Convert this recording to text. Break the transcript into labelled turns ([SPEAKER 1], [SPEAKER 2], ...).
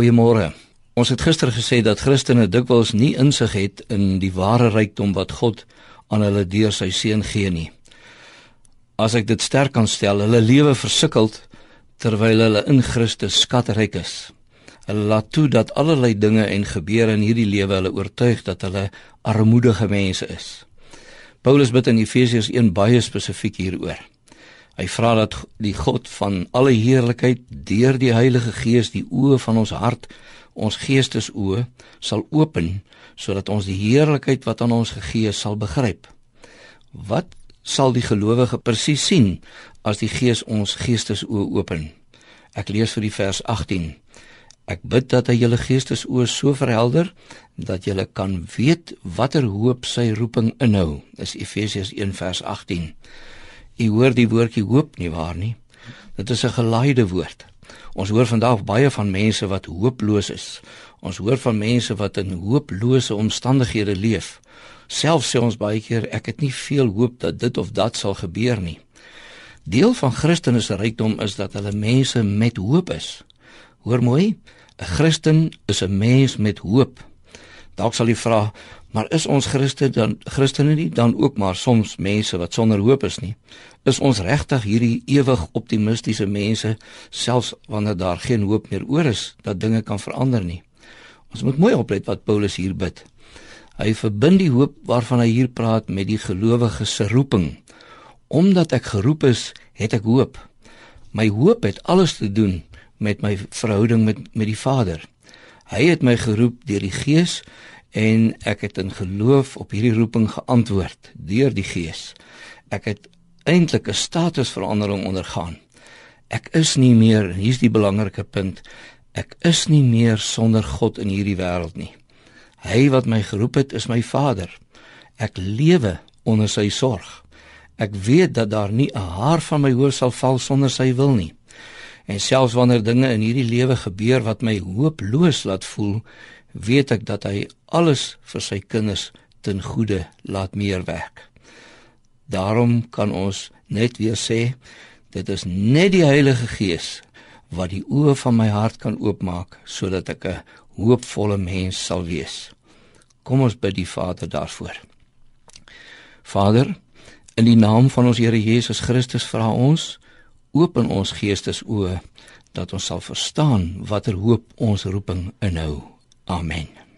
[SPEAKER 1] Goeiemôre. Ons het gister gesê dat Christene dikwels nie insig het in die ware rykdom wat God aan hulle deur sy seun gee nie. As ek dit sterk kan stel, hulle lewe versukkel terwyl hulle in Christus skatryk is. Hulle laat toe dat allerlei dinge en gebeure in hierdie lewe hulle oortuig dat hulle armoedige mense is. Paulus bid in Efesiërs 1 baie spesifiek hieroor. Hy vra dat die God van alle heerlikheid deur die Heilige Gees die oë van ons hart, ons geestesoë sal open sodat ons die heerlikheid wat aan ons gegee is sal begryp. Wat sal die gelowige presies sien as die Gees ons geestesoë open? Ek lees vir die vers 18. Ek bid dat hy julle geestesoë so verhelder dat julle kan weet watter hoop sy roeping inhou. Dis Efesiërs 1 vers 18. U hoor die woordjie hoop nie waar nie. Dit is 'n gelaaide woord. Ons hoor vandag baie van mense wat hooploos is. Ons hoor van mense wat in hooplose omstandighede leef. Selfs sê ons baie keer ek het nie veel hoop dat dit of dat sal gebeur nie. Deel van Christen se rykdom is dat hulle mense met hoop is. Hoor mooi, 'n Christen is 'n mens met hoop. Dalk sal jy vra, Maar is ons Christen dan Christene nie dan ook maar soms mense wat sonder hoop is nie? Is ons regtig hierdie ewig optimistiese mense selfs wanneer daar geen hoop meer oor is dat dinge kan verander nie? Ons moet mooi oplet wat Paulus hier bid. Hy verbind die hoop waarvan hy hier praat met die gelowige se roeping. Omdat ek geroep is, het ek hoop. My hoop het alles te doen met my verhouding met met die Vader. Hy het my geroep deur die Gees en ek het in geloof op hierdie roeping geantwoord deur die Gees. Ek het eintlik 'n statusverandering ondergaan. Ek is nie meer, hier's die belangrike punt, ek is nie meer sonder God in hierdie wêreld nie. Hy wat my geroep het, is my Vader. Ek lewe onder sy sorg. Ek weet dat daar nie 'n haar van my hoof sal val sonder sy wil nie. En selfs wanneer dinge in hierdie lewe gebeur wat my hooploos laat voel, weet ek dat hy alles vir sy kinders ten goeie laat meewerk. Daarom kan ons net weer sê dit is net die Heilige Gees wat die oë van my hart kan oopmaak sodat ek 'n hoopvolle mens sal wees. Kom ons bid die Vader daarvoor. Vader, in die naam van ons Here Jesus Christus vra ons, open ons geestesoë dat ons sal verstaan watter hoop ons roeping inhou. Amen.